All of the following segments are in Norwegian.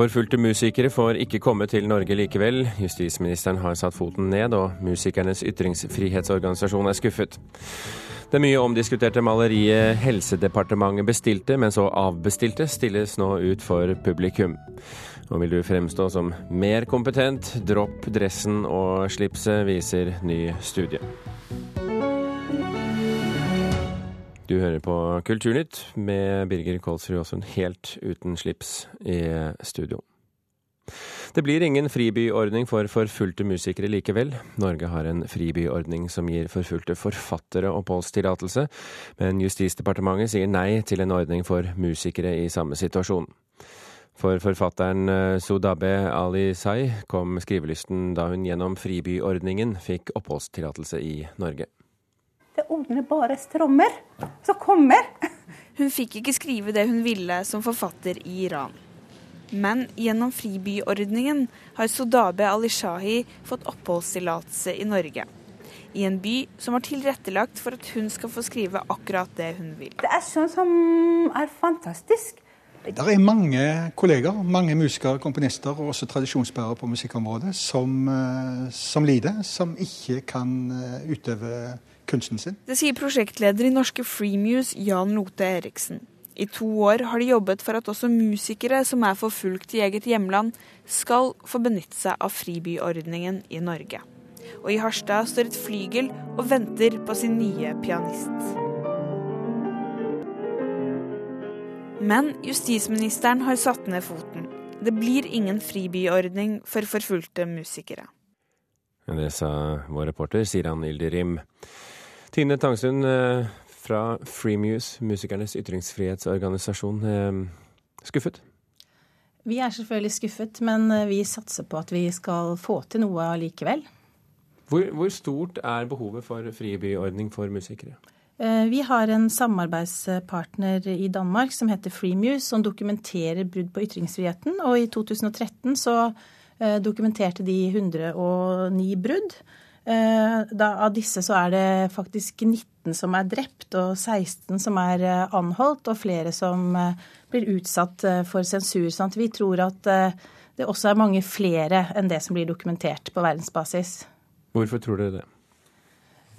Forfulgte musikere får ikke komme til Norge likevel. Justisministeren har satt foten ned, og musikernes ytringsfrihetsorganisasjon er skuffet. Det mye omdiskuterte maleriet Helsedepartementet bestilte, men så avbestilte, stilles nå ut for publikum. Og vil du fremstå som mer kompetent, dropp dressen og slipset, viser ny studie. Du hører på Kulturnytt med Birger Kolsrud Aasund helt uten slips i studio. Det blir ingen fribyordning for forfulgte musikere likevel. Norge har en fribyordning som gir forfulgte forfattere oppholdstillatelse, men Justisdepartementet sier nei til en ordning for musikere i samme situasjon. For forfatteren Sudabe Sodabe Ali Sai kom skrivelysten da hun gjennom fribyordningen fikk oppholdstillatelse i Norge. Ordner bare strømmer Så kommer. Hun fikk ikke skrive det hun ville som forfatter i Iran. Men gjennom fribyordningen har Sodabe Ali-Shahi fått oppholdstillatelse i Norge. I en by som har tilrettelagt for at hun skal få skrive akkurat det hun vil. Det er sånn som er fantastisk. Det er mange kolleger, mange musikere, komponister og også tradisjonsbærere på musikkområdet som, eh, som lider, som ikke kan eh, utøve kunsten sin. Det sier prosjektleder i norske Freemuse, Jan Lote Eriksen. I to år har de jobbet for at også musikere som er forfulgt i eget hjemland, skal få benytte seg av fribyordningen i Norge. Og i Harstad står et flygel og venter på sin nye pianist. Men justisministeren har satt ned foten. Det blir ingen fribyordning for forfulgte musikere. Det sa vår reporter Siran Ildirim. Tine Tangsund eh, fra Freemuse, musikernes ytringsfrihetsorganisasjon. Eh, skuffet? Vi er selvfølgelig skuffet, men eh, vi satser på at vi skal få til noe allikevel. Hvor, hvor stort er behovet for fribyordning for musikere? Vi har en samarbeidspartner i Danmark som heter Freemuse, som dokumenterer brudd på ytringsfriheten. Og i 2013 så dokumenterte de 109 brudd. Eh, da, av disse så er det faktisk 19 som er drept, og 16 som er eh, anholdt, og flere som eh, blir utsatt for sensur. Sant? vi tror at det også er mange flere enn det som blir dokumentert på verdensbasis. Hvorfor tror dere det?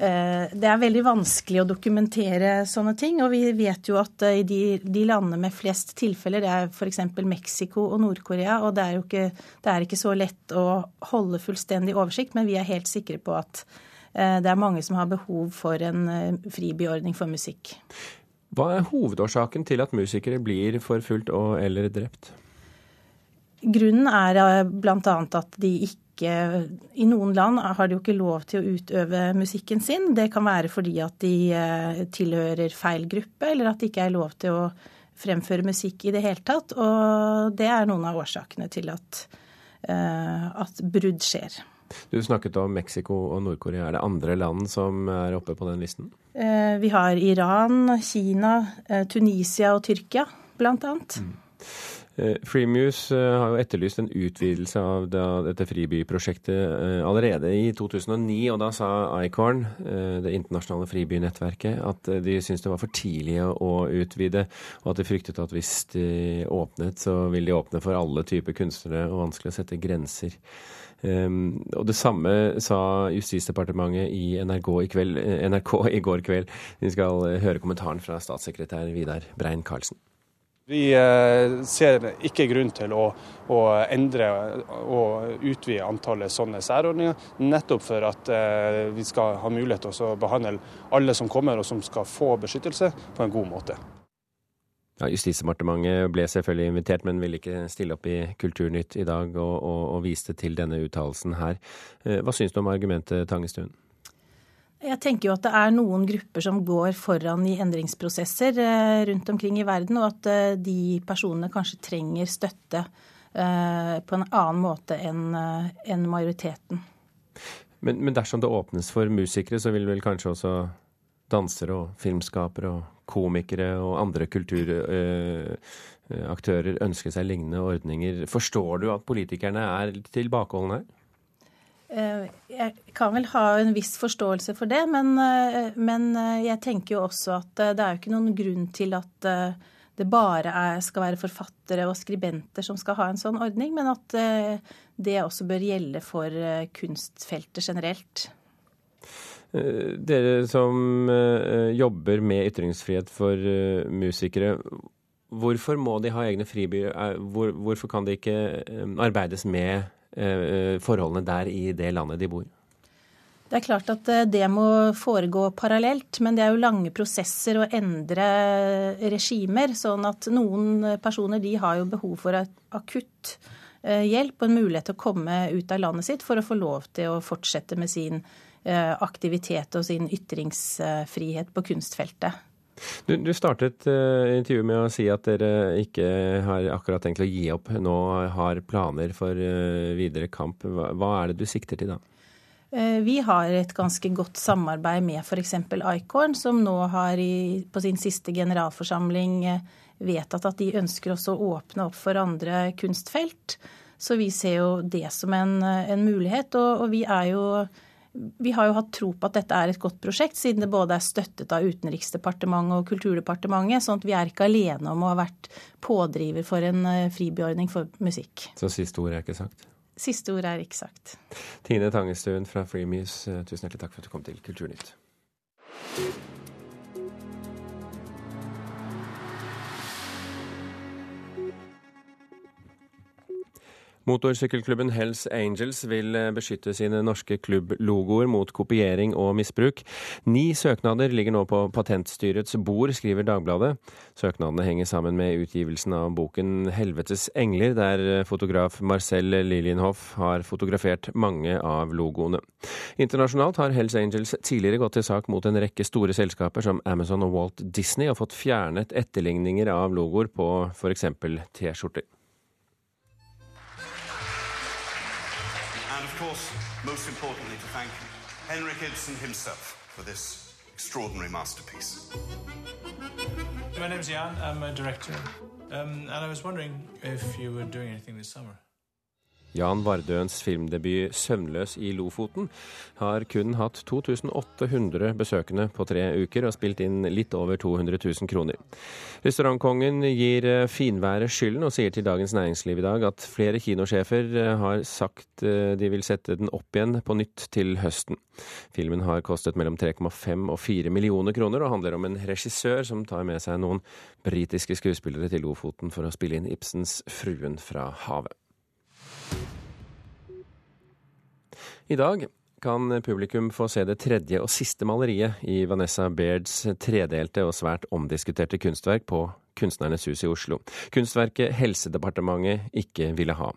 Eh, det er veldig vanskelig å dokumentere sånne ting. Og vi vet jo at eh, i de, de landene med flest tilfeller, det er f.eks. Mexico og Nord-Korea. Og det er jo ikke, det er ikke så lett å holde fullstendig oversikt, men vi er helt sikre på at eh, det er mange som har behov for en fribyordning for musikk. Hva er hovedårsaken til at musikere blir forfulgt og eller drept? Grunnen er bl.a. at de ikke i noen land har de jo ikke lov til å utøve musikken sin. Det kan være fordi at de eh, tilhører feil gruppe, eller at det ikke er lov til å fremføre musikk i det hele tatt. Og det er noen av årsakene til at, eh, at brudd skjer. Du snakket om Mexico og Nord-Korea. Er det andre land som er oppe på den listen? Eh, vi har Iran, Kina, Tunisia og Tyrkia, blant annet. Mm. Eh, Freemuse eh, har jo etterlyst en utvidelse av dette fribyprosjektet eh, allerede i 2009. og Da sa Icorn, det internasjonale fribynettverket, at de syntes det var for tidlig å utvide, og at de fryktet at hvis de åpnet, så vil de åpne for alle typer kunstnere og vanskelig å sette grenser. Um, og Det samme sa Justisdepartementet i NRK i, kveld, NRK i går kveld. Vi skal høre kommentaren fra statssekretær Vidar Brein-Karlsen. Vi eh, ser ikke grunn til å, å, endre og utvide antallet sånne særordninger, nettopp for at eh, vi skal ha mulighet til å behandle alle som kommer og som skal få beskyttelse, på en god måte. Ja, Justisdepartementet ble selvfølgelig invitert, men ville ikke stille opp i Kulturnytt i dag og, og, og viste til denne uttalelsen her. Eh, hva syns du om argumentet, Tangestuen? Jeg tenker jo at det er noen grupper som går foran i endringsprosesser eh, rundt omkring i verden, og at eh, de personene kanskje trenger støtte eh, på en annen måte enn majoriteten. Men, men, dersom det åpnes for musikere, så vil vel kanskje også dansere og filmskapere og komikere og andre kulturaktører ønske seg lignende ordninger. Forstår du at politikerne er tilbakeholdne her? Eh, jeg kan vel ha en viss forståelse for det, men, eh, men, eh, jeg tenker jo også at det er jo ikke noen grunn til at det bare er, skal være forfattere og skribenter som skal ha en sånn ordning, men at det også bør gjelde for kunstfeltet generelt. Dere som jobber med ytringsfrihet for musikere, hvorfor må de ha egne fribyer? Hvorfor kan det ikke arbeides med forholdene der i det landet de bor? Det er klart at eh, det må foregå parallelt, men det er jo lange prosesser å endre regimer. Sånn at noen personer de har jo behov for akutt eh, hjelp og en mulighet til å komme ut av landet sitt for å få lov til å fortsette med sin eh, aktivitet og sin ytringsfrihet på kunstfeltet. Du, du startet uh, intervjuet med å si at dere ikke har akkurat tenkt å gi opp, nå har planer for uh, videre kamp. Hva, hva er det du sikter til da? Eh, vi har et ganske godt samarbeid med f.eks. Icorn, som nå har i, på sin siste generalforsamling vedtatt at de ønsker også å åpne opp for andre kunstfelt. Så vi ser jo det som en, en mulighet. Og, og vi, jo, vi har jo hatt tro på at dette er et godt prosjekt, siden det både er støttet av Utenriksdepartementet og Kulturdepartementet. sånn at vi er ikke alene om å ha vært pådriver for en eh, fribyordning for musikk. Så siste ord er ikke sagt? Siste ord er ikke sagt. Tine Tangestuen fra Freemuse, eh, tusen hjertelig takk for at du kom til Kulturnytt. Motorsykkelklubben Hells Angels vil eh, beskytte sine norske klubblogoer mot kopiering og misbruk. Ni søknader ligger nå på Patentstyrets bord, skriver Dagbladet. Søknadene henger sammen med utgivelsen av boken 'Helvetes engler', der eh, fotograf Marcel Lilienhoff har fotografert mange av logoene. Internasjonalt har Hells Angels tidligere gått til sak mot en rekke store selskaper som Amazon og Walt Disney, og fått fjernet etterligninger av logoer på f.eks. T-skjorter. Course, most importantly, to thank Henrik Ibsen himself for this extraordinary masterpiece. My name's Jan, I'm a director, um, and I was wondering if you were doing anything this summer. Jan Vardøens filmdebut 'Søvnløs i Lofoten' har kun hatt 2800 besøkende på tre uker og spilt inn litt over 200 000 kroner. Restaurantkongen gir eh, finværet skylden og sier til Dagens Næringsliv i dag at flere kinosjefer eh, har sagt eh, de vil sette den opp igjen på nytt til høsten. Filmen har kostet mellom 3,5 og 4 millioner kroner og handler om en regissør som tar med seg noen britiske skuespillere til Lofoten for å spille inn Ibsens 'Fruen fra havet'. I dag kan publikum få se det tredje og siste maleriet i Vanessa Bairds tredelte og svært omdiskuterte kunstverk på Kunstnernes hus i Oslo. Kunstverket Helsedepartementet ikke ville ha.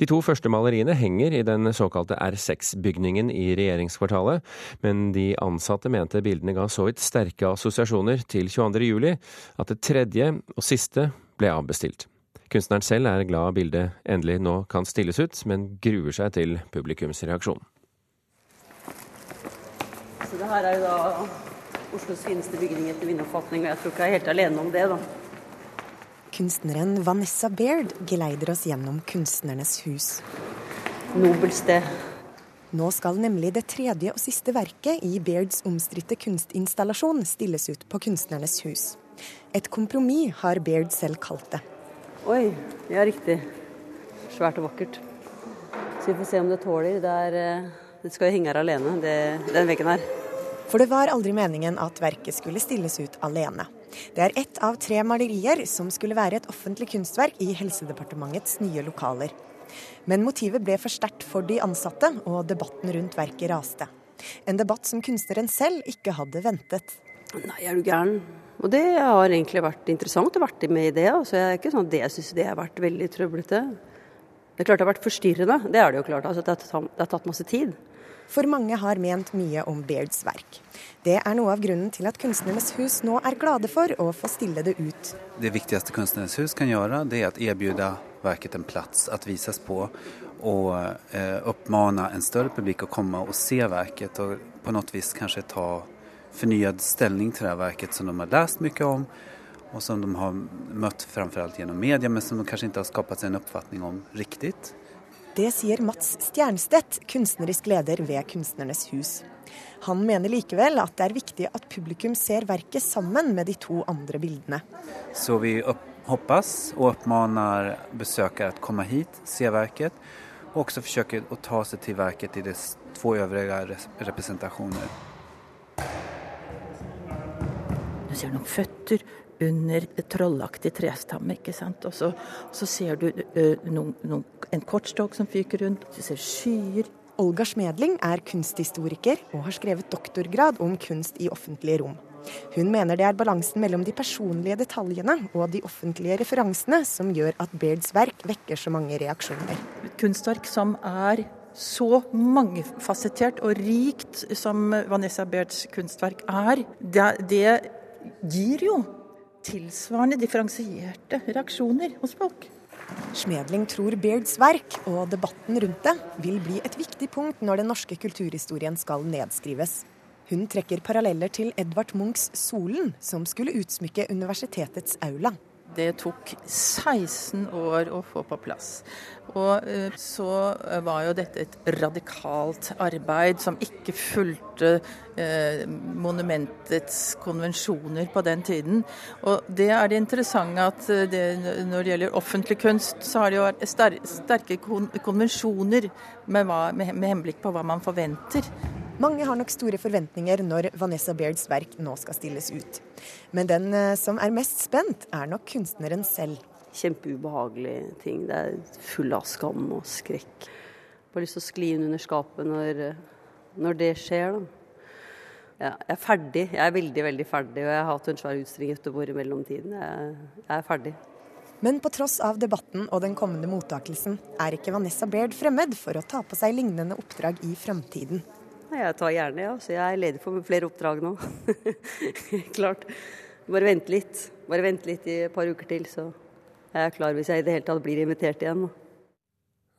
De to første maleriene henger i den såkalte R6-bygningen i regjeringskvartalet, men de ansatte mente bildene ga så vidt sterke assosiasjoner til 22. juli at det tredje og siste ble avbestilt. Kunstneren selv er glad bildet endelig nå kan stilles ut, men gruer seg til publikums reaksjon. Så det her er jo da Oslos fineste bygning etter min oppfatning, og jeg tror ikke jeg er helt alene om det, da. Kunstneren Vanessa Baird geleider oss gjennom Kunstnernes hus. Nobelt sted. Nå skal nemlig det tredje og siste verket i Bairds omstridte kunstinstallasjon stilles ut på Kunstnernes hus. Et kompromiss har Baird selv kalt det. Oi, ja riktig. Svært og vakkert. Så vi får se om det tåler. Det, er, eh, det skal jo henge her alene, det, den veggen her. For det var aldri meningen at verket skulle stilles ut alene. Det er ett av tre malerier som skulle være et offentlig kunstverk i Helsedepartementets nye lokaler. Men motivet ble for sterkt for de ansatte, og debatten rundt verket raste. En debatt som kunstneren selv ikke hadde ventet. Nei, er du gæren. Og det har egentlig vært interessant å være med i det. Altså, jeg er ikke sånn at jeg syns det har vært veldig trøblete. Det er klart det har vært forstyrrende, det er det jo klart. Altså, det, har tatt, det har tatt masse tid. For mange har ment mye om Bairds verk. Det er noe av grunnen til at Kunstnernes hus nå er glade for å få stille det ut. Det viktigste Kunstnernes hus kan gjøre, det er å tilby verket en plass å vises på. Og eh, oppfordre en større publikum å komme og se verket, og på noe vis kanskje ta förnyad ställning till det här verket som de har läst mycket om och som de har mött framförallt gjennom media men som de kanskje ikke har skapat seg en oppfatning om riktig. Det sier Mats Stjernstedt, kunstnerisk leder ved Kunstnernes hus. Han mener likevel at det er viktig at publikum ser verket sammen med de to andre bildene. Så vi hoppas og oppmaner besøkere å komme hit, se verket, og også forsøke å ta seg til verket i de to øvrige representasjoner. Du ser noen føtter under trollaktig trestamme, ikke sant. Og så, så ser du uh, noen, noen, en kortstokk som fyker rundt, du ser skyer. Olga Smedling er kunsthistoriker og har skrevet doktorgrad om kunst i offentlige rom. Hun mener det er balansen mellom de personlige detaljene og de offentlige referansene som gjør at Bairds verk vekker så mange reaksjoner. Et kunstverk som er så mangefasettert og rikt som Vanessa Bairds kunstverk er, det, det gir jo tilsvarende differensierte reaksjoner hos folk. Smedling tror Beards verk og debatten rundt det vil bli et viktig punkt når den norske kulturhistorien skal nedskrives. Hun trekker paralleller til Edvard Munchs 'Solen', som skulle utsmykke universitetets aula. Det tok 16 år å få på plass. Og eh, så var jo dette et radikalt arbeid som ikke fulgte eh, monumentets konvensjoner på den tiden. Og det er det interessante at eh, det, når det gjelder offentlig kunst, så har det jo vært sterke konvensjoner med, hva, med, henblikk på hva man forventer. Mange har nok store forventninger når Vanessa Bairds verk nå skal stilles ut. Men den eh, som er mest spent, er nok kunstneren selv. Kjempeubehagelige ting. Det er full av skam og skrekk. Bare lyst til å skli inn under skapet når, når det skjer. Da. Ja, jeg er ferdig. Jeg er veldig, veldig ferdig. Og jeg har hatt en svær utstilling i Göteborg i mellomtiden. Jeg, jeg er ferdig. Men på tross av debatten og den kommende mottakelsen, er ikke Vanessa Baird fremmed for å ta på seg lignende oppdrag i framtiden. Jeg tar gjerne, ja. Så jeg er ledig for flere oppdrag nå. Klart. Bare vent litt. Bare vent litt i et par uker til, så jeg er klar hvis jeg i det hele tatt blir invitert igjen.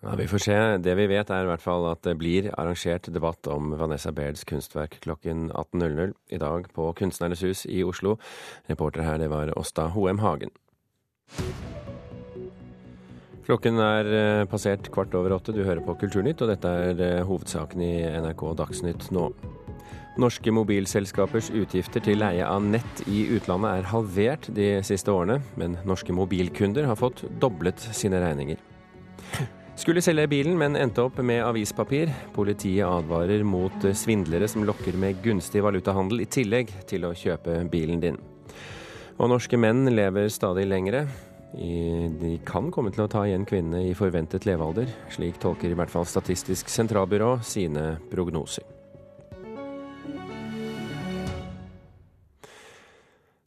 Ja, Vi får se. Det vi vet er i hvert fall at det blir arrangert debatt om Vanessa Bairds kunstverk klokken 18.00 i dag på Kunstnernes hus i Oslo. Reporter her det var Åsta Hoem Hagen. Klokken er eh, passert kvart over åtte. Du hører på Kulturnytt, og dette er eh, hovedsaken i NRK Dagsnytt nå. Norske mobilselskapers utgifter til leie av nett i utlandet er halvert de siste årene, men norske mobilkunder har fått doblet sine regninger. Skulle selge bilen, men endte opp med avispapir. Politiet advarer mot svindlere som lokker med gunstig valutahandel, i tillegg til å kjøpe bilen din. Og norske menn lever stadig lengre. De kan komme til å ta igjen kvinnene i forventet levealder. Slik tolker i hvert fall Statistisk sentralbyrå sine prognoser.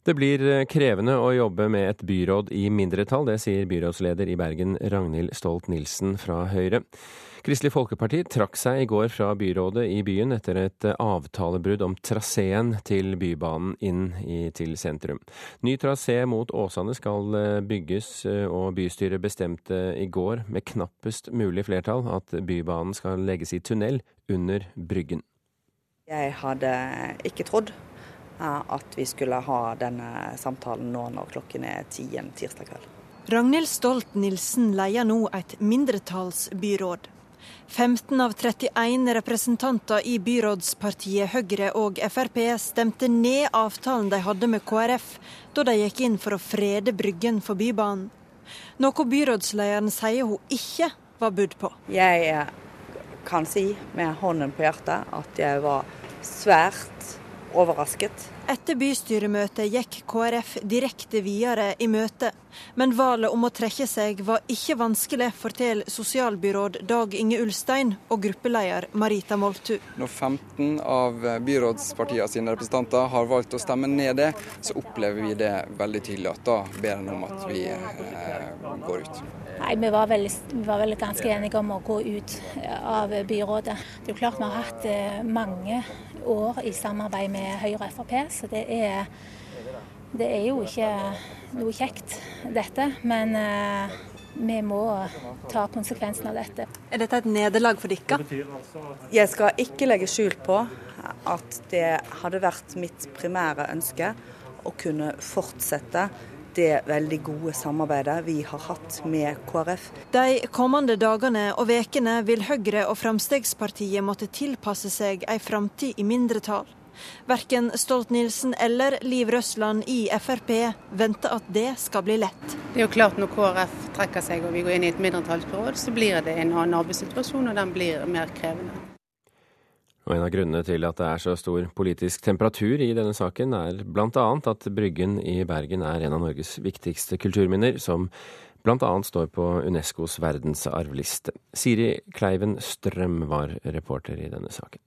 Det blir krevende å jobbe med et byråd i mindretall, det sier byrådsleder i Bergen Ragnhild Stolt Nilsen fra Høyre. Kristelig Folkeparti trakk seg i går fra byrådet i byen etter et avtalebrudd om traseen til Bybanen inn i, til sentrum. Ny trasé mot Åsane skal eh, bygges, eh, og bystyret bestemte i går med knappest mulig flertall at Bybanen skal legges i tunnel under Bryggen. Jeg hadde ikke trodd eh, at vi skulle ha denne samtalen nå når klokken er ti en tirsdag kveld. Ragnhild Stolt-Nielsen leier nå et mindretallsbyråd. 15 av 31 representanter i byrådspartiet Høyre og Frp stemte ned avtalen de hadde med KrF da de gikk inn for å frede Bryggen for Bybanen. Noe byrådslederen sier hun ikke var budd på. Jeg kan si med hånden på hjertet at jeg var svært overrasket etter bystyremøtet gikk KrF direkte videre i møtet. Men valget om å trekke seg var ikke vanskelig, forteller sosialbyråd Dag Inge Ulstein og gruppeleder Marita Moltu. Når 15 av byrådspartiene sine representanter har valgt å stemme ned det, så opplever vi det veldig tydelig at da ber en om at vi eh, går ut. Nei, vi var, vel, vi var, vel, ganske enige om å gå ut av byrådet. Det er jo klart vi har hatt eh, mange år i samarbeid med Høyre og Frp, så det er, det er jo ikke noe kjekt, dette. Men uh, vi må ta konsekvensen av dette. Er dette et nederlag for dere? Jeg skal ikke legge skjul på at det hadde vært mitt primære ønske å kunne fortsette det veldig gode samarbeidet vi har hatt med KrF. De kommende dagene og vekene vil Høyre og Fremskrittspartiet måtte tilpasse seg ei framtid i mindretall. Verken Stolt-Nielsen eller Liv Røsland i Frp venter at det skal bli lett. Det er jo klart Når KrF trekker seg og vi går inn i et mindretallsbyråd, så blir det en annen arbeidssituasjon, og den blir mer krevende. Og En av grunnene til at det er så stor politisk temperatur i denne saken, er bl.a. at Bryggen i Bergen er en av Norges viktigste kulturminner, som bl.a. står på Unescos verdensarvliste. Siri Kleiven Strøm var reporter i denne saken.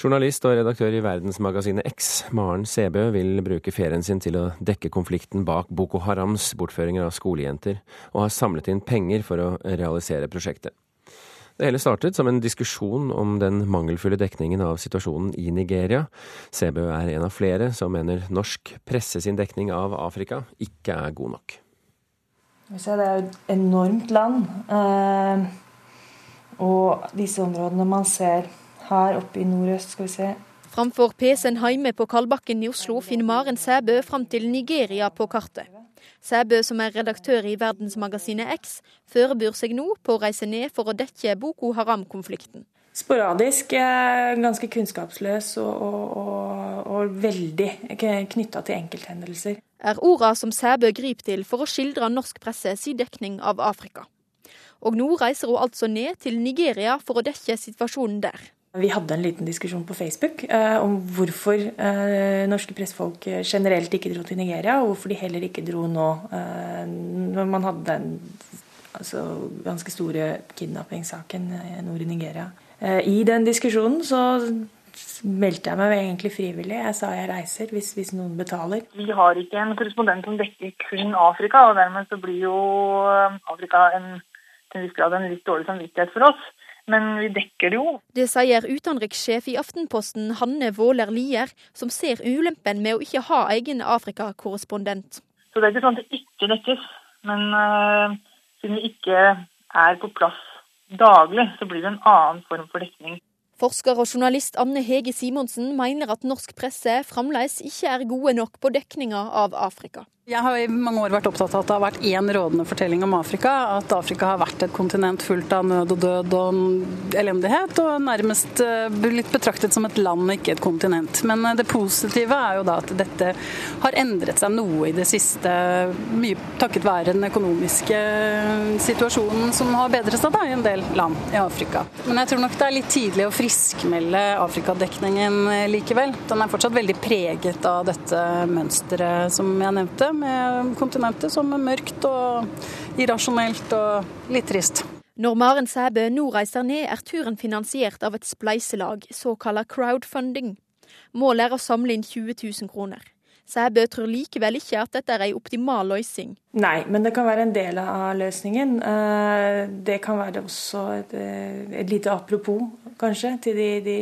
Journalist og redaktør i verdensmagasinet X, Maren Sebø, vil bruke ferien sin til å dekke konflikten bak Boko Harams bortføringer av skolejenter, og har samlet inn penger for å realisere prosjektet. Det hele startet som en diskusjon om den mangelfulle dekningen av situasjonen i Nigeria. Sebø er en av flere som mener norsk presse sin dekning av Afrika ikke er god nok. Det er jo et enormt land. Eh, og disse områdene man ser her oppe i nordøst, skal vi se Framfor PC-en hjemme på Kalbakken i Oslo finner Maren Sæbø fram til Nigeria på kartet. Sæbø, som er redaktør i verdensmagasinet X, forbereder seg nå på å reise ned for å dekke Boko Haram-konflikten. Sporadisk, ganske kunnskapsløs og, og, og, og veldig knytta til enkelthendelser. Er orda som Sæbø griper til for å skildre norsk presse sin dekning av Afrika. Og nå reiser hun altså ned til Nigeria for å dekke situasjonen der. Vi hadde en liten diskusjon på Facebook eh, om hvorfor eh, norske pressefolk generelt ikke dro til Nigeria, og hvorfor de heller ikke dro nå eh, når man hadde den altså, ganske store kidnappingssaken eh, nord i Nigeria. Eh, I den diskusjonen så meldte jeg meg egentlig frivillig. Jeg sa jeg reiser hvis, hvis, noen betaler. Vi har ikke en korrespondent som dekker kun Afrika, og dermed så blir jo eh, Afrika en, til en viss grad en litt dårlig samvittighet for oss men vi dekker det jo. Det sier utenrikssjef i Aftenposten Hanne Våler Lier, som ser ulempen med å ikke ha egen Afrikakorrespondent. Så det er ikke sånn at det ikke dekkes, men uh, siden vi ikke er på plass daglig, så blir det en annen form for dekning. Forsker og journalist Anne Hege Simonsen mener at norsk presse fremdeles ikke er gode nok på dekninga av Afrika. Jeg har i mange år vært opptatt av at det har vært én rådende fortelling om Afrika. At Afrika har vært et kontinent fullt av nød og død og elendighet, og nærmest eh, blitt betraktet som et land, ikke et kontinent. Men eh, det positive er jo da at dette har endret seg noe i det siste, mye takket være den økonomiske eh, situasjonen som har bedret seg da i en del land i Afrika. Men jeg tror nok det er litt tidlig å friskmelde Afrikadekningen likevel. Den er fortsatt veldig preget av dette mønsteret som jeg nevnte med kontinentet som er mørkt og irrasjonelt og litt trist. Når Maren Sæbø nå reiser ned, er turen finansiert av et spleiselag, såkalt crowdfunding. Målet er å samle inn 20 000 kroner. Sæbø tror likevel ikke at dette er en optimal løsning. Nei, men det kan være en del av løsningen. Eh, det kan være også et, eh, et lite apropos, kanskje, til de, de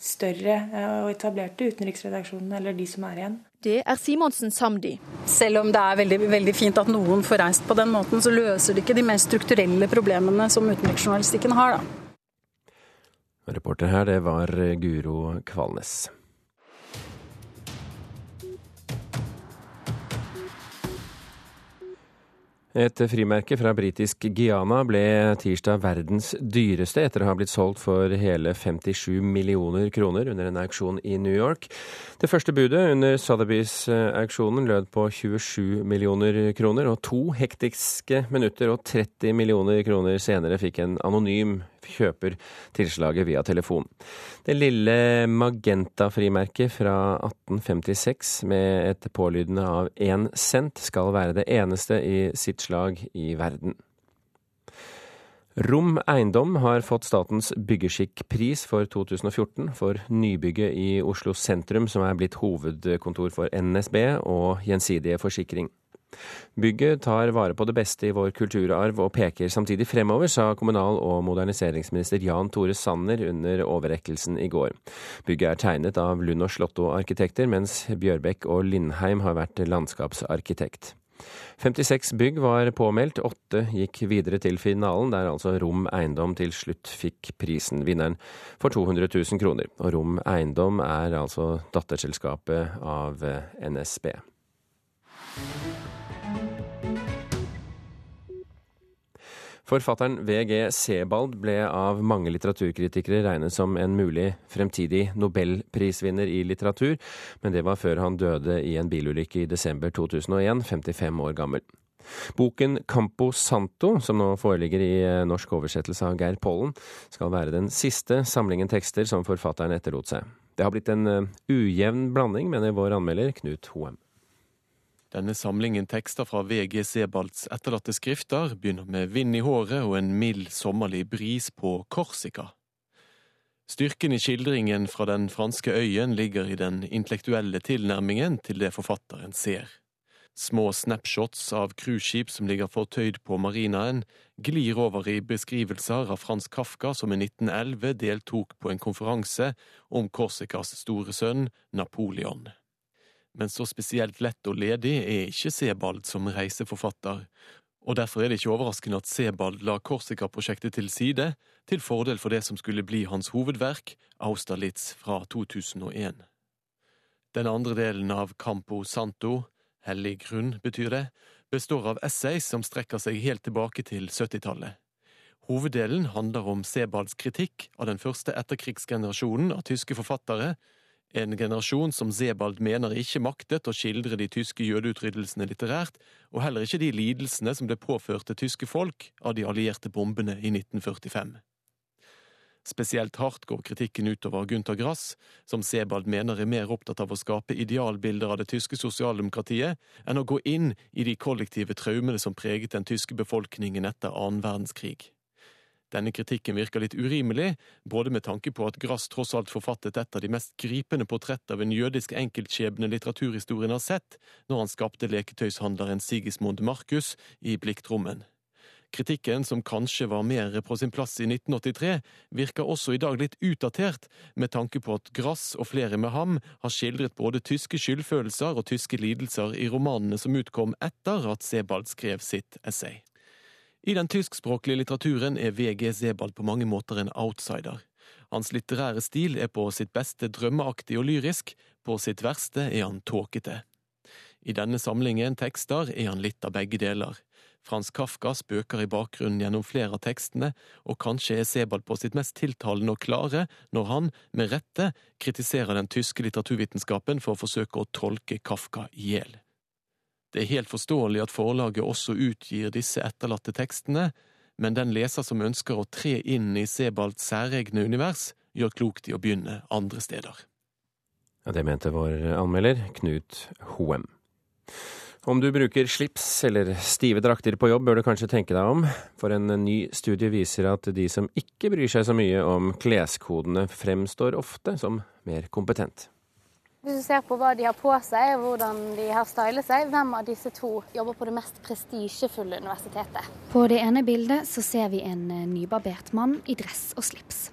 større og etablerte utenriksredaksjonene, eller de som er igjen. Det er Simonsen samd i. Selv om det er veldig, veldig, fint at noen får reist på den måten, så løser det ikke de mer strukturelle problemene som utenriksjournalistikken har, da. Reporter her, det var Guro Kvalnes. Et frimerke fra britisk Guyana ble tirsdag verdens dyreste etter å ha blitt solgt for hele 57 millioner kroner under en auksjon i New York. Det første budet under Sotheby's-auksjonen lød på 27 millioner kroner, og to hektiske minutter og 30 millioner kroner senere fikk en anonym kjøper tilslaget via telefon. Det lille Magenta-frimerket fra 1856 med et pålydende av én cent skal være det eneste i sitt slag i verden. Rom Eiendom har fått statens byggeskikkpris for 2014 for nybygget i Oslo sentrum, som er blitt hovedkontor for NSB og Gjensidige Forsikring. Bygget tar vare på det beste i vår kulturarv og peker samtidig fremover, sa kommunal- og moderniseringsminister Jan Tore Sanner under overrekkelsen i går. Bygget er tegnet av Lund og Slåtto-arkitekter, mens Bjørbekk og Lindheim har vært landskapsarkitekt. 56 bygg var påmeldt, åtte gikk videre til finalen, der altså Rom Eiendom til slutt fikk prisen. Vinneren for 200 000 kroner. Og Rom Eiendom er altså datterselskapet av NSB. Forfatteren VG Sebald ble av mange litteraturkritikere regnet som en mulig fremtidig nobelprisvinner i litteratur, men det var før han døde i en bilulykke i desember 2001, 55 år gammel. Boken Campo Santo, som nå foreligger i eh, norsk oversettelse av Geir Pollen, skal være den siste samlingen tekster som forfatteren etterlot seg. Det har blitt en eh, ujevn blanding, mener vår anmelder Knut Hoem. Denne samlingen tekster fra VG Sebalds etterlatte skrifter begynner med vind i håret og en mild sommerlig bris på Korsika. Styrken i skildringen fra den franske øyen ligger i den intellektuelle tilnærmingen til det forfatteren ser. Små snapshots av cruiseskip som ligger fortøyd på marinaen, glir over i beskrivelser av Frans Kafka som i 1911 deltok på en konferanse om Korsikas store sønn Napoleon. Men så spesielt lett og ledig er ikke Sebald som reiseforfatter, og derfor er det ikke overraskende at Sebald la Korsika-prosjektet til side, til fordel for det som skulle bli hans hovedverk, Austerlitz fra 2001. Den andre delen av Campo Santo, hellig grunn betyr det, består av essays som strekker seg helt tilbake til 70-tallet. Hoveddelen handler om Sebalds kritikk av den første etterkrigsgenerasjonen av tyske forfattere, en generasjon som Sebald mener ikke maktet å skildre de tyske jødeutryddelsene litterært, og heller ikke de lidelsene som ble påført det tyske folk av de allierte bombene i 1945. Spesielt hardt går kritikken utover Gunther Grass, som Sebald mener er mer opptatt av å skape idealbilder av det tyske sosialdemokratiet enn å gå inn i de kollektive traumene som preget den tyske befolkningen etter annen verdenskrig. Denne kritikken virker litt urimelig, både med tanke på at Grass tross alt forfattet et av de mest gripende portrett av en jødisk enkeltskjebne litteraturhistorien har sett, når han skapte leketøyshandleren Sigismund Markus i Blikktrommen. Kritikken, som kanskje var mer på sin plass i 1983, virker også i dag litt utdatert, med tanke på at Grass og flere med ham har skildret både tyske skyldfølelser og tyske lidelser i romanene som utkom etter at Sebald skrev sitt essay. I den tyskspråklige litteraturen er VG Sebald på mange måter en outsider. Hans litterære stil er på sitt beste drømmeaktig og lyrisk, på sitt verste er han tåkete. I denne samlingen tekster er han litt av begge deler. Frans Kafka spøker i bakgrunnen gjennom flere av tekstene, og kanskje er Sebald på sitt mest tiltalende og klare når han, med rette, kritiserer den tyske litteraturvitenskapen for å forsøke å tolke Kafka i hjel. Det er helt forståelig at forlaget også utgir disse etterlatte tekstene, men den leser som ønsker å tre inn i Sebalds særegne univers, gjør klokt i å begynne andre steder. Ja, Det mente vår anmelder, Knut Hoem. Om du bruker slips eller stive drakter på jobb, bør du kanskje tenke deg om, for en ny studie viser at de som ikke bryr seg så mye om kleskodene, fremstår ofte som mer kompetent. Hvis du ser på hva de har på seg hvordan de har stylet seg, hvem av disse to jobber på det mest prestisjefulle universitetet? På det ene bildet så ser vi en eh, nybarbert mann i dress og slips.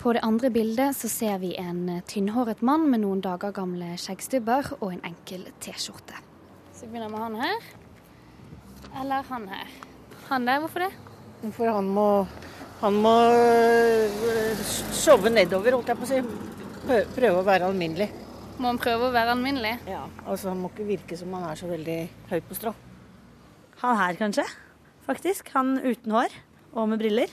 På det andre bildet så ser vi en eh, tynnhåret mann med noen dager gamle skjeggstubber og en enkel T-skjorte. Så vi begynner med han her. Eller han her. Han der, hvorfor det? For han må, han må øh, sove nedover, holdt jeg på å si. Prøve å være alminnelig. Må han prøve å være alminnelig? Ja, Og så må ikke virke som han er så veldig høy på strå. Han her, kanskje. Faktisk. Han uten hår og med briller.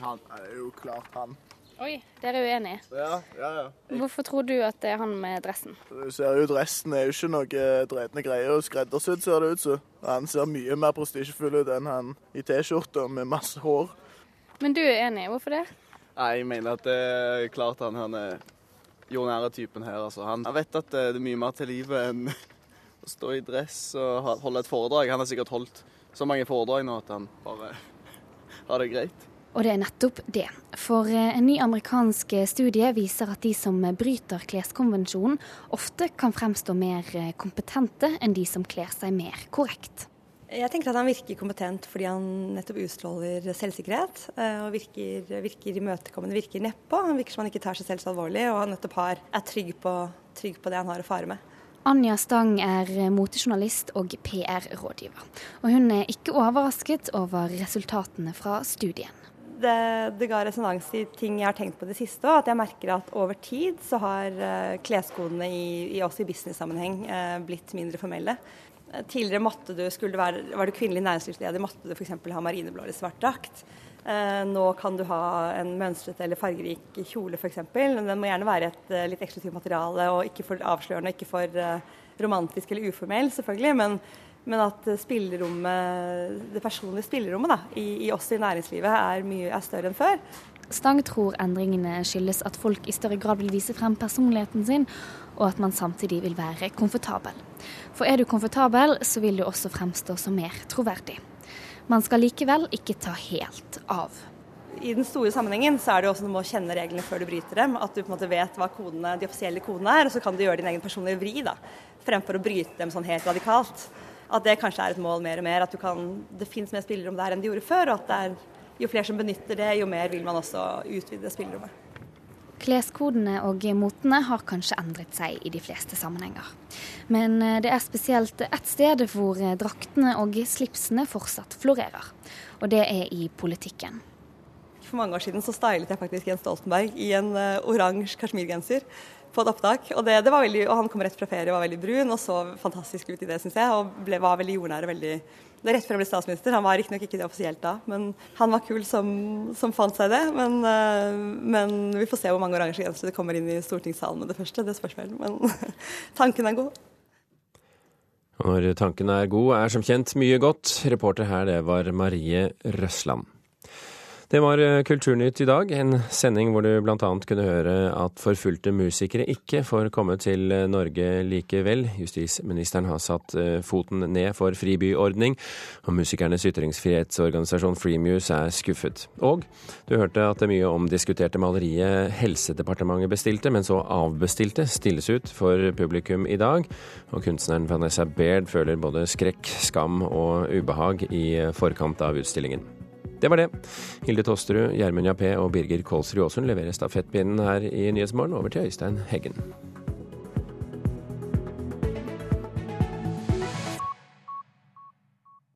Han er jo klart han. Oi, dere er uenige? Ja, ja, ja. Hvorfor tror du at det er han med dressen? Du ser jo Dressen er jo ikke noe dretne greier. Skreddersydd ser det ut som. Han ser mye mer prestisjefull ut enn han i T-skjorte med masse hår. Men du er enig, hvorfor det? Nei, Jeg mener at det er klart han, han er jordnære typen her. Altså. Han, vet at det er mye mer til livet enn å stå i dress og holde et foredrag. Han har sikkert holdt så mange foredrag nå at han bare har det greit. Og det er nettopp det. For eh, en ny amerikansk studie viser at de som bryter kleskonvensjonen, ofte kan fremstå mer eh, kompetente enn de som kler seg mer korrekt. Jeg tenker at han virker kompetent fordi han nettopp utstråler selvsikkerhet. Eh, og virker, virker imøtekommende, virker nedpå. Han virker som han ikke tar seg selv så alvorlig, og han nettopp har, er trygg på, trygg på det han har å fare med. Anja Stang er motejournalist og PR-rådgiver. Og hun er ikke overrasket over resultatene fra studien det, det ga resonans i ting jeg har tenkt på det siste òg. At jeg merker at over tid så har uh, kleskodene i, i, også i business-sammenheng uh, blitt mindre formelle. Tidligere måtte du, være, var du kvinnelig næringslivsleder, måtte du f.eks. ha marineblå eller svart drakt. Eh, nå kan du ha en mønstret eller fargerik kjole f.eks. Den må gjerne være et eh, litt eksklusivt materiale og ikke for avslørende, ikke for eh, romantisk eller uformell, selvfølgelig. Men, men at det personlige spillerommet da, i, i oss i næringslivet er, mye, er større enn før. Stang tror endringene skyldes at folk i større grad vil vise frem personligheten sin, og at man samtidig vil være komfortabel. For er du komfortabel, så vil du også fremstå som mer troverdig. Man skal likevel ikke ta helt av. I den store sammenhengen så er det også noe med å kjenne reglene før du bryter dem. At du på en måte vet hva kodene, de offisielle kodene er, og så kan du gjøre din egen personlige vri. da, Fremfor å bryte dem sånn helt radikalt. At det kanskje er et mål mer og mer. At kan, det finnes mer spillerom der enn de gjorde før. og at er, jo flere som benytter det, jo mer vil man også utvide spillerommet. Kleskodene og motene har kanskje endret seg i de fleste sammenhenger. Men eh, det er spesielt ett sted hvor eh, draktene og slipsene fortsatt florerer. Og det er i politikken. For mange år siden så stylet jeg faktisk Jens Stoltenberg i en uh, oransje kasjmirgenser på et opptak. Og, det, det veldig, og, han kom rett fra ferie og var veldig brun og så fantastisk ut i det, syns jeg. Og ble, var veldig jordnær og veldig rett før han ble statsminister. Han var riktignok ikke det offisielt da, men han var kul som, som fant seg det. Men, uh, men, vi får se hvor mange oransje gensere det kommer inn i stortingssalen med det første. Det spørs vel, men tanken er god. Når tanken er god, er som kjent mye godt. Reporter her, det var Marie Røsland. Det var eh, Kulturnytt i dag, en sending hvor du bl.a. kunne høre at forfulgte musikere ikke får komme til eh, Norge likevel. Justisministeren har satt eh, foten ned for fribyordning, og musikernes ytringsfrihetsorganisasjon Freemuse er skuffet. Og du hørte at det mye omdiskuterte maleriet Helsedepartementet bestilte, men så avbestilte, stilles ut for publikum i dag. Og kunstneren Vanessa Baird føler både skrekk, skam og ubehag i forkant av utstillingen. Det var det. Hilde Tosterud, Gjermund Jappé og Birger Kolsrud Aasund leverer stafettpinnen her i Nyhetsmorgen over til Øystein Heggen.